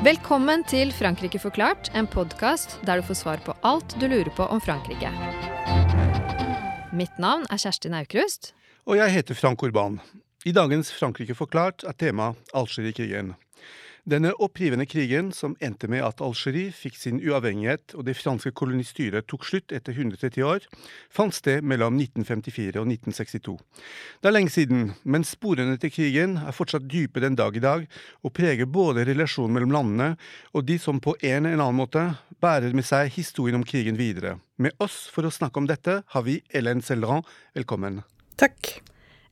Velkommen til Frankrike forklart, en podkast der du får svar på alt du lurer på om Frankrike. Mitt navn er Kjersti Aukrust. Og jeg heter Frank Urban. I dagens Frankrike forklart er tema Algerie-krigen. Denne opprivende krigen, som endte med at Algerie fikk sin uavhengighet og det franske kolonistyret tok slutt etter 130 år, fant sted mellom 1954 og 1962. Det er lenge siden, men sporene til krigen er fortsatt dype den dag i dag, og preger både relasjonen mellom landene og de som på en eller annen måte bærer med seg historien om krigen videre. Med oss for å snakke om dette har vi Hélène Selran. Velkommen. Takk.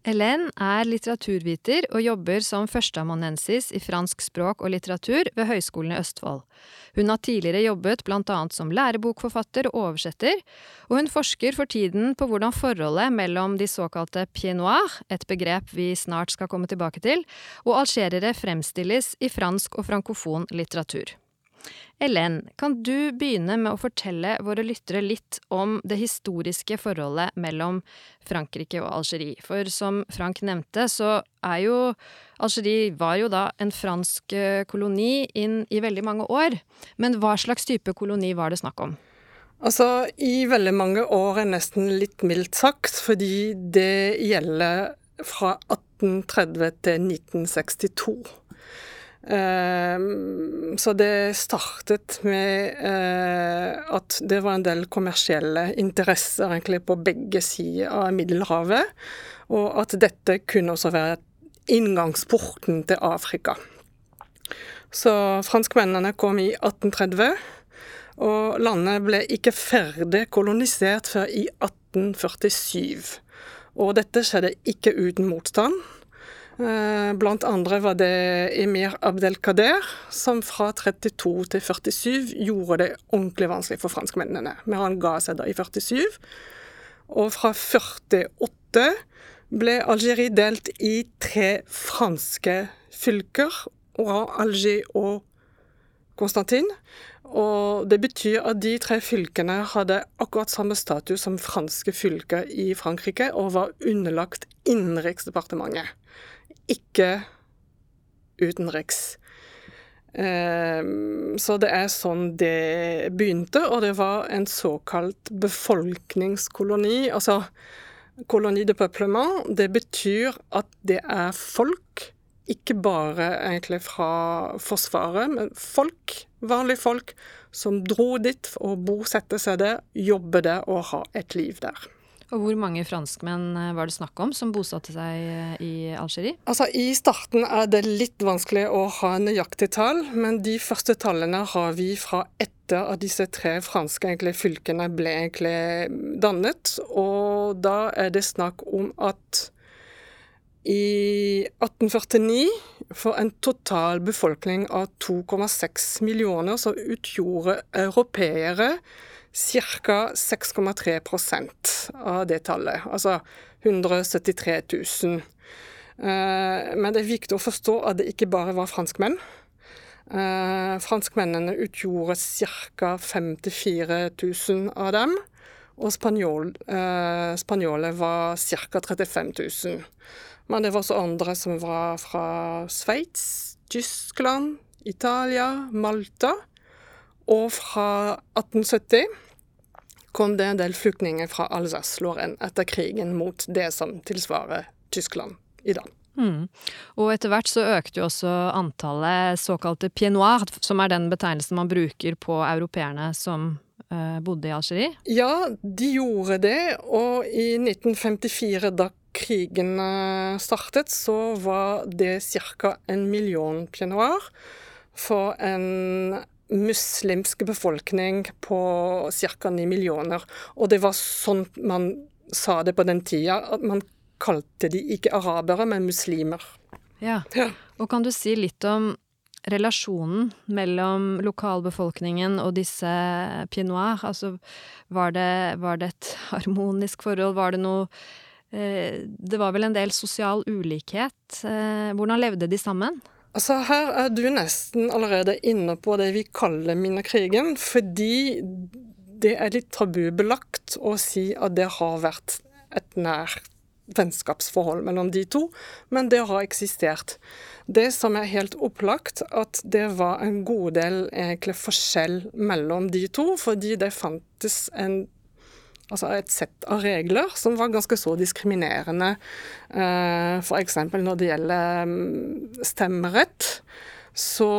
Hélène er litteraturviter og jobber som førsteamanuensis i fransk språk og litteratur ved Høgskolen i Østfold. Hun har tidligere jobbet annet som lærebokforfatter og oversetter, og hun forsker for tiden på hvordan forholdet mellom de såkalte pied noir, et begrep vi snart skal komme tilbake til, og algerere fremstilles i fransk og frankofon litteratur. Ellen, kan du begynne med å fortelle våre lyttere litt om det historiske forholdet mellom Frankrike og Algerie? For som Frank nevnte, så er jo Algerie var jo da en fransk eh, koloni inn i veldig mange år. Men hva slags type koloni var det snakk om? Altså, i veldig mange år er nesten litt mildt sagt, fordi det gjelder fra 1830 til 1962. Ehm, så det startet med eh, at det var en del kommersielle interesser egentlig på begge sider av Middelhavet, og at dette kunne også være inngangsporten til Afrika. Så franskmennene kom i 1830, og landet ble ikke ferdig kolonisert før i 1847. Og dette skjedde ikke uten motstand. Eh, blant andre var det Emir Abdelkader, som fra 32 til 47 gjorde det ordentlig vanskelig for franskmennene. Men han ga seg da i 47. Og fra 48 ble Algerie delt i tre franske fylker, Alger og Konstantin. Og det betyr at de tre fylkene hadde akkurat samme status som franske fylker i Frankrike, og var underlagt Innenriksdepartementet ikke utenriks. Um, så det er sånn det begynte, og det var en såkalt befolkningskoloni. Altså koloni de peuplement, det betyr at det er folk, ikke bare egentlig fra Forsvaret, men folk, vanlige folk, som dro dit og bosette seg der, jobbe der og ha et liv der. Og hvor mange franskmenn eh, var det snakk om som bosatte seg eh, i Algerie? Altså, I starten er det litt vanskelig å ha nøyaktig tall, men de første tallene har vi fra etter at disse tre franske egentlig, fylkene ble egentlig dannet. Og da er det snakk om at i 1849, for en total befolkning av 2,6 millioner, så utgjorde europeere ca. 6,3% av det tallet. Altså 173 000. Eh, men det er viktig å forstå at det ikke bare var franskmenn. Eh, franskmennene utgjorde ca. 54 000 av dem. Og spanjol, eh, spanjoler var ca. 35 000. Men det var også andre som var fra Sveits, Tyskland, Italia, Malta. Og fra 1870 kom det en del flyktninger fra Alsace-Lorraine etter krigen mot det som tilsvarer Tyskland i dag. Mm. Og etter hvert så økte jo også antallet såkalte pienoir, som er den betegnelsen man bruker på europeerne som uh, bodde i Algerie? Ja, de gjorde det. Og i 1954, da krigen eh, startet, så var det ca. en million pienoir for en muslimsk befolkning på ca. 9 millioner. Og det var sånn man sa det på den tida, at man kalte de ikke arabere, men muslimer. Ja. ja. Og kan du si litt om relasjonen mellom lokalbefolkningen og disse pied? Altså, var det, var det et harmonisk forhold? Var det noe eh, Det var vel en del sosial ulikhet. Eh, hvordan levde de sammen? Altså, her er du nesten allerede inne på det vi kaller minnekrigen, fordi det er litt tabubelagt å si at det har vært et nært vennskapsforhold mellom de to, men det har eksistert. Det som er helt opplagt, at det var en god del egentlig forskjell mellom de to, fordi det fantes en altså et sett av regler som var ganske så diskriminerende. Eh, F.eks. når det gjelder mm, stemmerett, så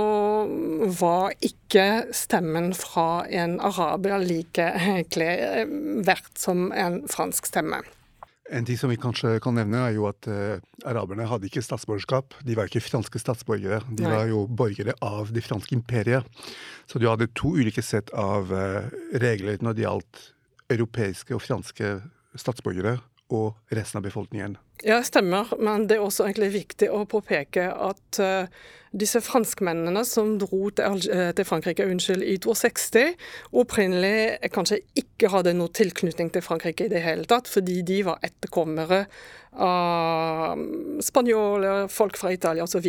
var ikke stemmen fra en araber like egentlig eh, verdt som en fransk stemme. En ting som vi kanskje kan nevne, er jo at uh, araberne hadde ikke statsborgerskap. De var ikke franske statsborgere. De Nei. var jo borgere av det franske imperiet. Så du hadde to ulike sett av uh, regler når det gjaldt europeiske og franske statsborgere og resten av befolkningen. Ja, stemmer. Men det er også egentlig viktig å påpeke at uh, disse franskmennene som dro til, uh, til Frankrike unnskyld, i 62, opprinnelig kanskje ikke hadde noe tilknytning til Frankrike i det hele tatt, fordi de var etterkommere av spanjoler, folk fra Italia osv.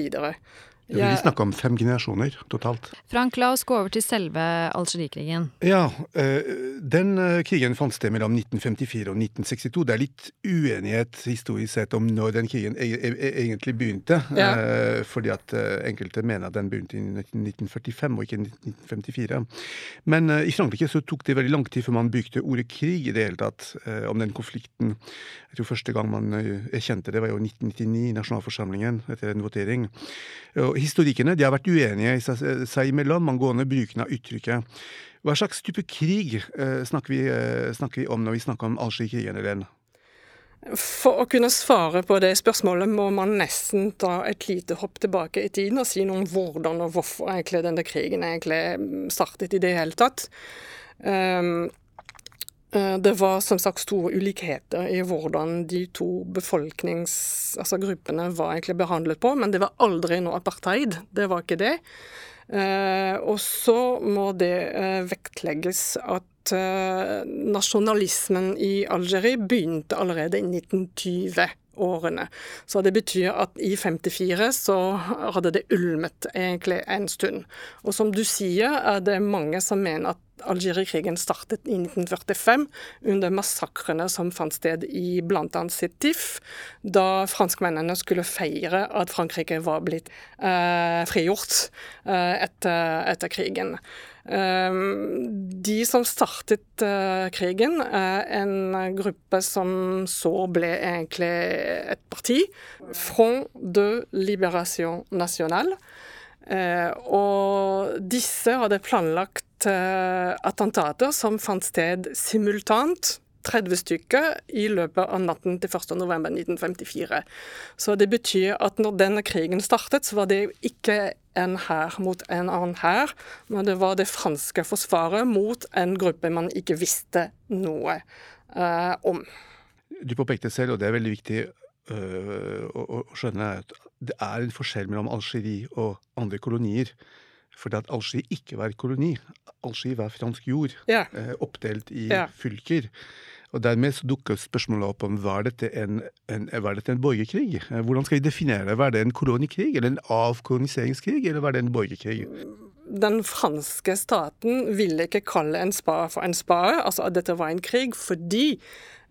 Vi ja. snakker om fem generasjoner totalt. Frank, la oss gå over til selve Algerie-krigen. Ja, eh, den eh, krigen fant sted mellom 1954 og 1962. Det er litt uenighet historisk sett om når den krigen e-, e-, e-, egentlig begynte. Ja. Eh, fordi at enkelte mener at den begynte i 1945 og ikke 1954. Men i Frankrike så tok det veldig lang tid før man brukte ordet krig i det hele tatt om den konflikten. Jeg tror første gang man erkjente det, var jo 1999 i nasjonalforsamlingen etter en votering. Og historikerne har vært uenige i seg imellom angående bruken av uttrykket. Hva slags type krig eh, snakker, vi, eh, snakker, vi, om når vi snakker om Algerie-krigen? Helen? For å kunne svare på det spørsmålet må man nesten ta et lite hopp tilbake i tiden og si noe om hvordan og hvorfor egentlig denne krigen egentlig startet i det hele tatt. Um, Eh, det var som sagt store ulikheter i hvordan de to befolkningsgruppene altså var egentlig behandlet på, men det var aldri noe apartheid. Det var ikke det. Eh, og så må det eh, vektlegges at nasjonalismen i Algerie begynte allerede i 1920 årene. Så det betyr at i 54 så hadde det ulmet egentlig en stund. Og som du sier, er det mange som mener at Algerie-krigen startet i 1945 under massakrene som fant sted i bl.a. Sétif, da franskmennene skulle feire at Frankrike var blitt eh, frigjort eh, etter, etter, krigen. Ehm, de som startet eh, krigen, en gruppe som så ble egentlig et parti. Front de Libération Nationale. Eh, og disse hadde planlagt eh, attentater som fant sted simultant 30 stykker i løpet av natten til 1.11.1954. Så det betyr at når denne krigen startet, så var det ikke en hær mot en annen hær, men det var det franske forsvaret mot en gruppe man ikke visste noe eh, om. Du påpekte selv, og det er veldig viktig øh, å, å, skjønne, at det er en forskjell mellom Algerie og andre kolonier. Fordi at Algerie ikke var koloni. Algerie var fransk jord, ja. eh, oppdelt i ja. fylker. Og Dermed så dukker spørsmålet opp om var dette en, en, var dette en borgerkrig. Eh, hvordan skal vi definere det? Var det en kolonikrig, eller en avkoloniseringskrig, eller var det en borgerkrig? Den franske staten ville ikke kalle en spade for en spade, altså at dette var en krig, fordi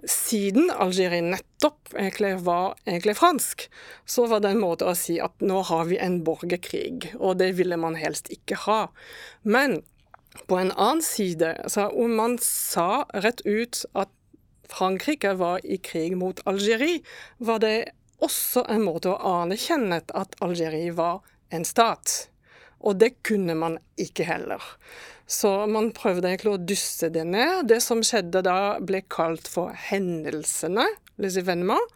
siden Algerie nettopp egentlig var egentlig fransk, så var det en måte å si at nå har vi en borgerkrig, og det ville man helst ikke ha. Men på en annen side, så om man sa rett ut at Frankrike var i krig mot Algerie, var det også en måte å anerkjenne at Algerie var en stat. Og det kunne man ikke heller. Så man prøvde egentlig å dysse det ned. Det som skjedde da, ble kalt for hendelsene, les événements.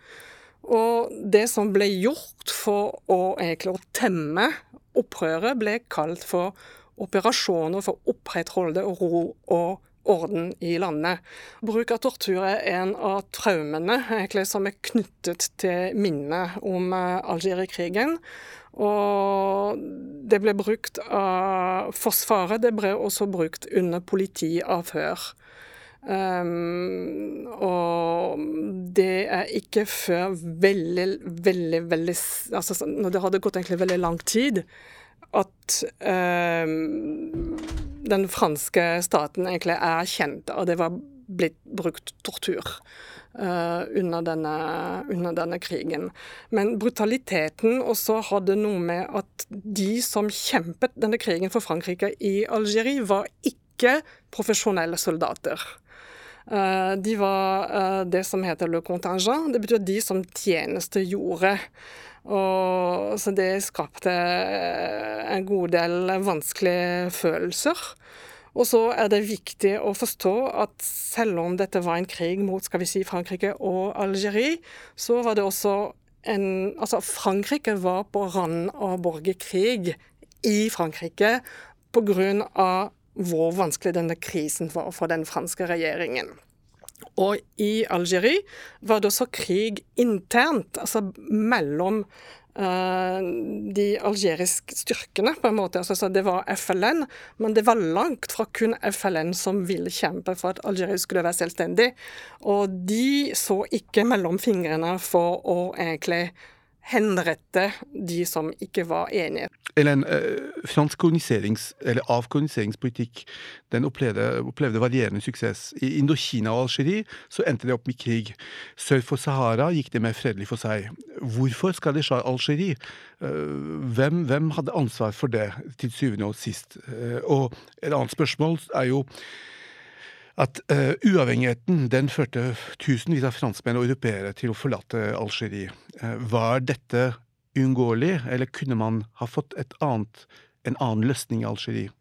Og det som ble gjort for å egentlig å temme opprøret, ble kalt for operasjoner for å opprettholde ro og orden i landet. Bruk av tortur er en av traumene egentlig, som er knyttet til minnet om uh, Algerie-krigen. Og det ble brukt av Forsvaret, det ble også brukt under politiavhør. Um, og det er ikke før veldig, veldig, veldig Altså når det hadde gått egentlig veldig lang tid, at um, den franske staten egentlig erkjente og det var blitt brukt tortur. Uh, under, denne, under, denne, krigen. Men brutaliteten også hadde noe med at de som kjempet denne krigen for Frankrike i Algerie, var ikke profesjonelle soldater. Uh, de var uh, det som heter le contingent. Det betyr de som tjenestegjorde. Og, så det skapte en god del vanskelige følelser. Og så er det viktig å forstå at selv om dette var en krig mot skal vi si, Frankrike og Algerie, så var det også en Altså, Frankrike var på randen av borgerkrig i Frankrike pga. hvor vanskelig denne krisen var for den franske regjeringen. Og i Algerie var det også krig internt, altså mellom Eh, de algeriske styrkene, på en måte. Altså, det var FLN, men det var langt fra kun FLN som ville kjempe for at Algerie skulle være selvstendig. Og de så ikke mellom fingrene for å egentlig henrette de som ikke var enige. Ellen, eh, fransk koloniserings- eller avkoloniseringspolitikk den opplevde, opplevde, varierende suksess. I Indokina og Algerie så endte det opp med krig. Sør for Sahara gikk det mer fredelig for seg. Hvorfor skal det skje Algerie? Eh, hvem, hvem hadde ansvar for det til syvende og sist? Eh, og et annet spørsmål er jo at uh, uavhengigheten den førte tusenvis av franskmenn og europeere til å forlate Algerie. Uh, var dette uunngåelig, eller kunne man ha fått annet, en annen løsning i Algerie?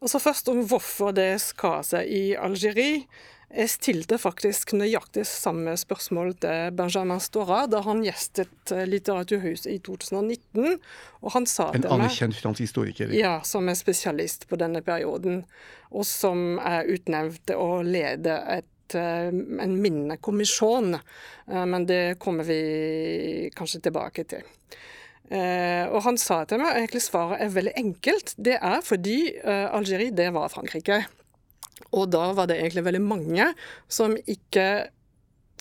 Altså Først om hvorfor det skar seg i Algerie. Jeg stilte faktisk nøyaktig samme spørsmål til Benjamin Stora da han gjestet eh, Litteraturhuset i 2019. og han sa En anerkjent fransk historiker? Ja, som er spesialist på denne perioden. Og som er utnevnt til å lede et eh, en minnekommisjon, eh, men det kommer vi kanskje tilbake til. og han sa til meg egentlig svaret er veldig enkelt. Det er fordi Algerie, det var Frankrike. Og da var det egentlig veldig mange som ikke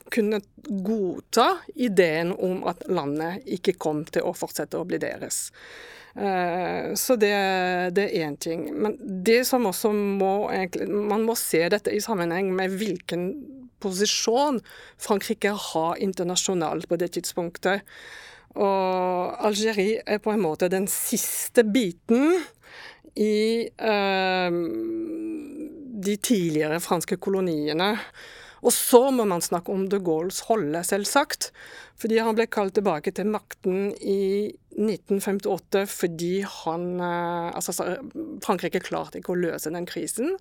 kunne godta ideen om at landet ikke kom til å fortsette å bli deres. Eh, så det, det er én ting. Men det som også må egentlig Man må se dette i sammenheng med hvilken posisjon Frankrike har internasjonalt på det tidspunktet. Og Algerie er på en måte den siste biten i uh, de tidligere franske koloniene. Og så må man snakke om de Gaulles rolle, selvsagt. Fordi han ble kalt tilbake til makten i 1958 fordi han uh, Altså, Frankrike klarte ikke å løse den krisen.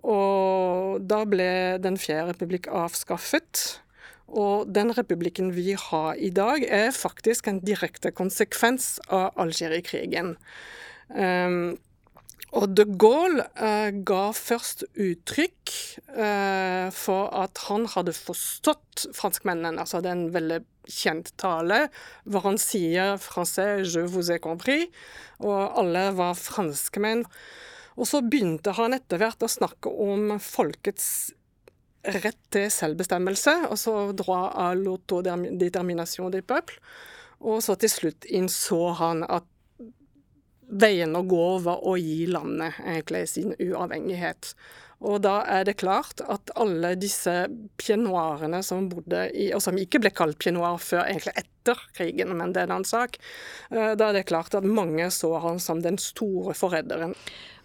Og da ble Den fjerde republikk avskaffet. Og den republikken vi har i dag, er faktisk en direkte konsekvens av Algerie-krigen. Um, og de Gaulle eh, ga først uttrykk eh, for at han hadde forstått franskmennene. Altså det er en veldig kjent tale hvor han sier 'français, je vous ai compris', og alle var franskmenn. Og så begynte han etter hvert å snakke om folkets rett til selvbestemmelse, altså droit à l'autodetermination des peuples. Og så til slutt innså han at veien å gå over å gi landet egentlig sin uavhengighet. Og da er det klart at alle disse pienoirene som bodde i Og som ikke ble kalt pienoir før egentlig etter krigen, men det er en annen sak. Eh, da er det klart at mange så han som den store forræderen.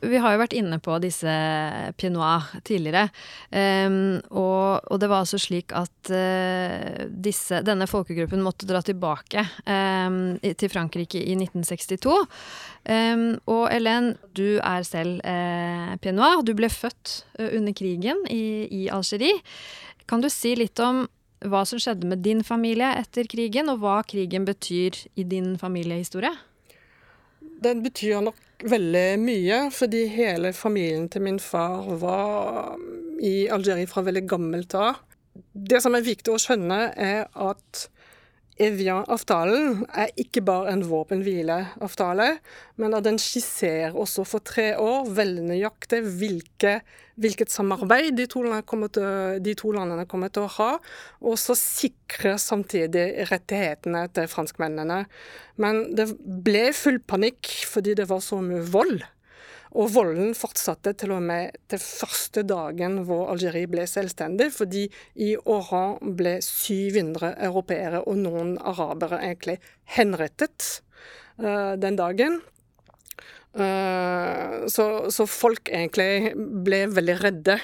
Vi har jo vært inne på disse Pied tidligere. Um, og, og, det var altså slik at uh, disse, denne folkegruppen måtte dra tilbake um, til Frankrike i 1962. Um, og Helen, du er selv uh, Pied Du ble født under krigen i, i Algerie. Kan du si litt om hva som skjedde med din familie etter krigen, og hva krigen betyr i din familiehistorie? Den betyr nok veldig mye, fordi hele familien til min far var i Algerie fra veldig gammelt av. Det som er viktig å skjønne, er at Evian-avtalen er ikke bare en våpenhvileavtale, men at den skisserer også for tre år veldig nøyaktig hvilke, hvilket samarbeid de to, til, de to, landene kommer til å ha, og så sikre samtidig rettighetene til franskmennene. Men det ble full panikk fordi det var så mye vold. Og volden fortsatte til og med til første dagen hvor Algerie ble selvstendig, fordi i Oran ble 700 europeere og noen arabere egentlig henrettet uh, den dagen. Uh, så, så, folk egentlig ble veldig redde.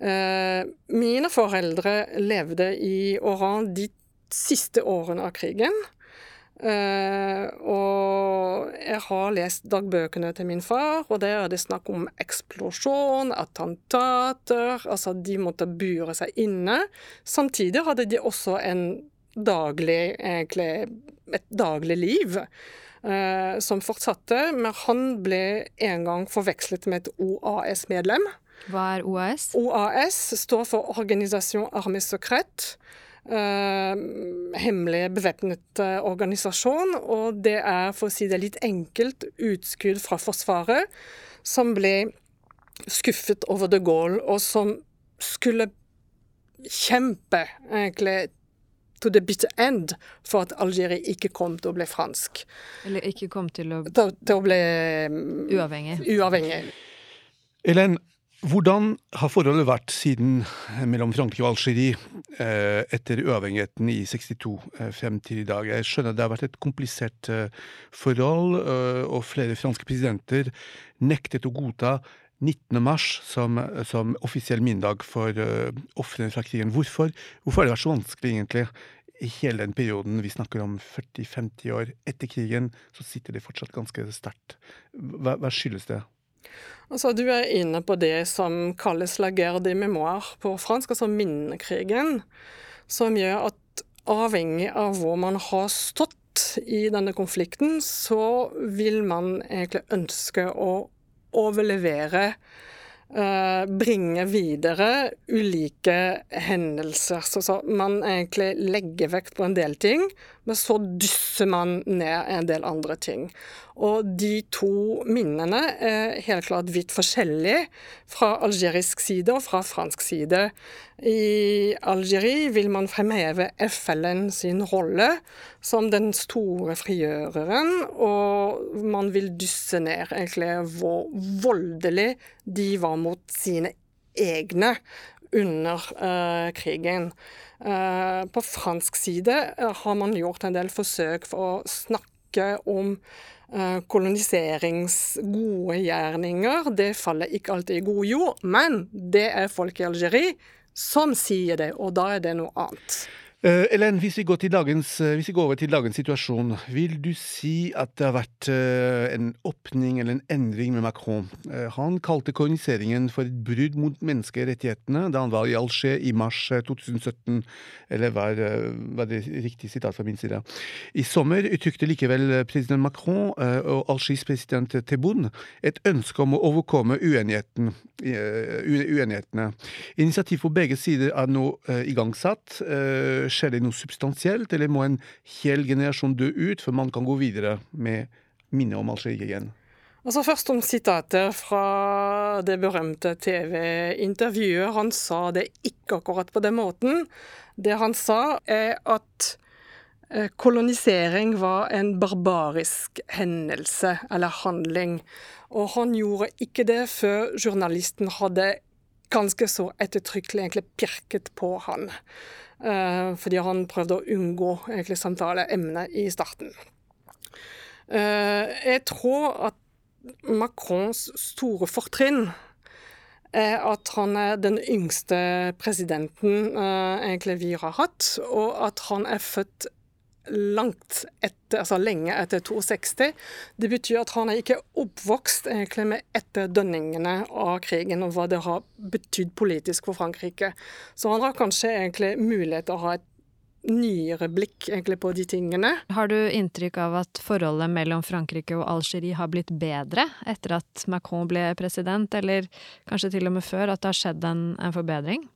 Uh, mine foreldre levde i Oran de siste årene av krigen. Uh, og jeg har lest dagbøkene til min far, og der er det snakk om eksplosjon, attentater Altså, de måtte bure seg inne. Samtidig hadde de også en daglig, egentlig et daglig liv. Uh, som fortsatte, men han ble en gang forvekslet med et OAS-medlem. Hva er OAS? OAS står for Organisation Armée Secrète. Uh, hemmelig bevæpnet uh, organisasjon. Og det er, for å si det litt enkelt, utskudd fra Forsvaret som ble skuffet over de Gaulle, og som skulle kjempe egentlig to the bitter end for at Algerie ikke kom til å bli fransk. Eller ikke kom til å, til, til å bli uavhengig. uavhengig. Elen, hvordan har forholdet vært siden eh, mellom Frankrike og Algerie eh, etter uavhengigheten i 62 eh, frem til i dag? Jeg skjønner det har vært et komplisert forhold, og flere franske presidenter nektet å godta 19. mars som, som offisiell minnedag for ofrene fra krigen. Hvorfor? Hvorfor har det vært så vanskelig, egentlig? I hele den perioden vi snakker om 40-50 år etter krigen, så sitter det fortsatt ganske sterkt. Hva, hva skyldes det? Altså, Du er inne på det som kalles la guerre de mémoire på fransk, altså minnekrigen. Som gjør at avhengig av hvor man har stått i denne konflikten, så vil man egentlig ønske å overlevere Uh, bringe videre ulike hendelser. Så, man egentlig legger vekt på en del ting, men så dysser man ned en del andre ting. Og de to minnene er helt klart vidt forskjellige fra algerisk side og fra fransk side. I Algerie vil man fremheve FLN sin rolle som den store frigjøreren, og man vil dysse ned egentlig hvor voldelig de var mot sine egne under uh, krigen. Uh, på fransk side har man gjort en del forsøk for å snakke om koloniseringsgode koloniserings gjerninger, det faller ikke alltid i god jord. Men det er folk i Algerie som sier det, og da er det noe annet. Uh, Ellen, hvis vi, dagens, uh, hvis vi, går over til dagens situasjon, vil du si at det har vært uh, en åpning eller en endring med Macron? han kalte koloniseringen for et brudd mot menneskerettighetene da han var i Alger i mars 2017. Eller var, var, det riktig sitat fra min side? I sommer uttrykte likevel president Macron og Algers president Tebboune et ønske om å overkomme uenigheten, uenighetene. Initiativ på begge sider er nå igangsatt. Uh, Skjer det noe substansielt, eller må en hel generasjon dø ut før man kan gå videre med minnet om Algerie igjen? Altså Først om sitatet fra det berømte TV-intervjuet. Han sa det ikke akkurat på den måten. Det han sa, er at eh, kolonisering var en barbarisk hendelse eller handling. Og han gjorde ikke det før journalisten hadde ganske så ettertrykkelig egentlig pirket på han. Eh, fordi han prøvde å unngå egentlig samtaleemnet i starten. Eh, jeg tror at Macrons store fortrinn er at han er den yngste presidenten uh, egentlig vi har hatt, og at han er født langt etter, altså lenge etter 62. Det betyr at han er ikke oppvokst egentlig med etterdønningene av krigen og hva det har betydd politisk for Frankrike. Så han har kanskje egentlig mulighet til å ha et nyere blikk egentlig på de tingene. Har du inntrykk av at forholdet mellom Frankrike og Algerie har blitt bedre etter at Macron ble president, eller kanskje til og med før, at det har skjedd en, en forbedring?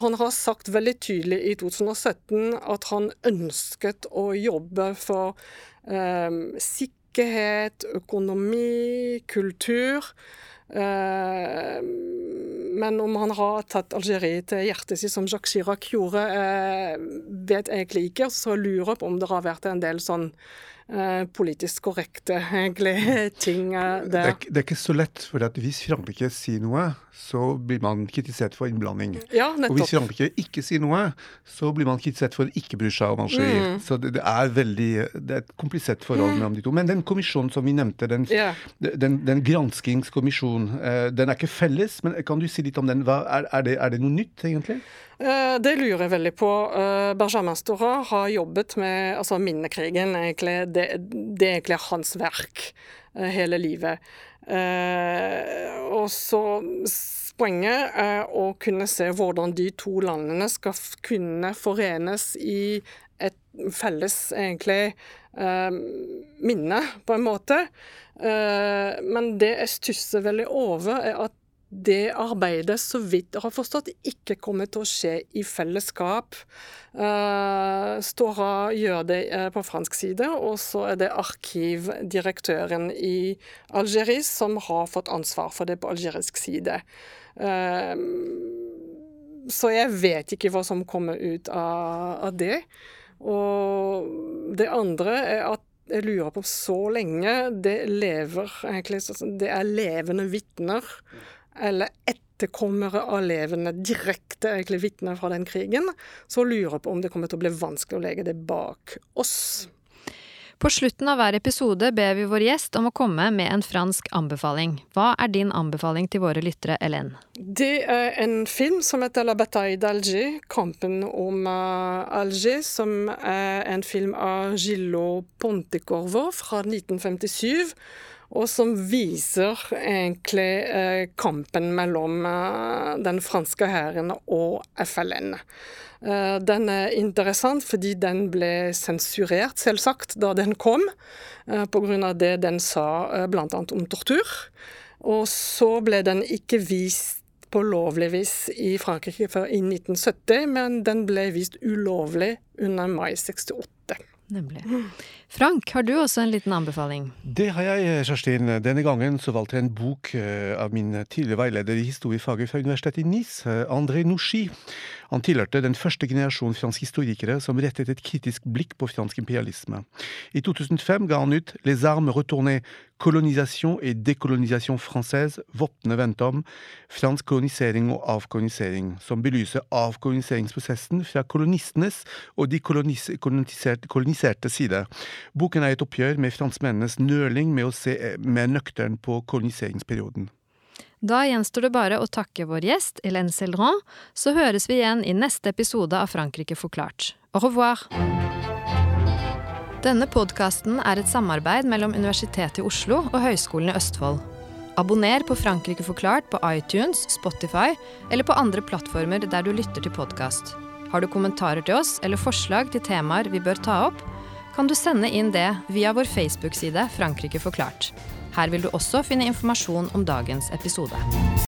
Han har sagt veldig tydelig i 2017 at han ønsket å jobbe for eh, sikkerhet, økonomi, kultur. Eh, men om han har tatt Algerie til hjertet sitt, som Jacques Chirac gjorde, eh, vet jeg egentlig ikke. Så lurer jeg på om det har vært en del sånn politisk korrekte egentlig, ting der. Det er, det er, ikke så lett, for hvis Frankrike sier noe, så blir man kritisert for innblanding. Ja, og hvis Frankrike ikke sier noe, så blir man kritisert for ikke bry seg om Algerie. Mm. Så det, det, er veldig, det er et komplisert forhold mellom de to. Men den kommisjonen som vi nevnte, den, yeah. den, den granskingskommisjonen, eh, den er ikke felles, men kan du si litt om den? Hva, er, er, det, er det noe nytt, egentlig? Eh, det lurer jeg veldig på. Eh, Benjamin Stora har jobbet med altså minnekrigen. Egentlig, det, det er egentlig hans verk eh, hele livet. Og så Poenget er å kunne se hvordan de to landene skal kunne forenes i et felles egentlig minne, på en måte. Men det jeg stusser veldig over, er at det arbeidet, så vidt jeg har forstått, ikke kommer til å skje i fellesskap. Uh, Stora gjør det uh, på fransk side, og så er det arkivdirektøren i Algerie som har fått ansvar for det på algerisk side. Uh, så jeg vet ikke hva som kommer ut av det. Og det andre er at jeg lurer på så lenge det lever egentlig, Det er levende vitner eller etterkommere av levende direkte egentlig vitner fra den krigen, så lurer jeg på om det kommer til å bli vanskelig å legge det bak oss. På slutten av hver episode ber vi vår gjest om å komme med en fransk anbefaling. Hva er din anbefaling til våre lyttere, Hélène? Det er en film som heter La bataille d'Alger, kampen om uh, Alger, som er en film av Gillo Pontecorvo fra 1957 og som viser egentlig eh, kampen mellom eh, den franske hæren og FLN. Eh, den er interessant fordi den ble sensurert, selvsagt, da den kom, pga. det den sa bl.a. om tortur. Og så ble den ikke vist på lovlig vis i Frankrike før i 1970, men den ble vist ulovlig under mai 68. Nemlig. Frank, har du også en liten anbefaling? Det har jeg, Kjerstin. Denne gangen så valgte jeg en bok eh, av min tidligere veileder i historiefaget fra Universitetet i Nice, eh, André Nouchi. Han tilhørte den første generasjon franske historikere som rettet et kritisk blikk på fransk imperialisme. I 2005 ga han ut Les armes retournées, colonisation et décolonisation française, våpne vendt om, fransk kolonisering og avkolonisering, som belyser avkoloniseringsprosessen fra kolonistenes og de koloniserte side. Boken er et oppgjør med franskmennenes nøling med å se mer nøktern på koloniseringsperioden. Da gjenstår det bare å takke vår gjest, Hélène Céldron, så høres vi igjen i neste episode av Frankrike forklart. Au revoir! Denne podkasten er et samarbeid mellom Universitetet i Oslo og Høgskolen i Østfold. Abonner på Frankrike forklart på iTunes, Spotify eller på andre plattformer der du lytter til podkast. Har du kommentarer til oss eller forslag til temaer vi bør ta opp, kan du sende inn det via vår Facebook-side Frankrike forklart. Her vil du også finne informasjon om dagens episode.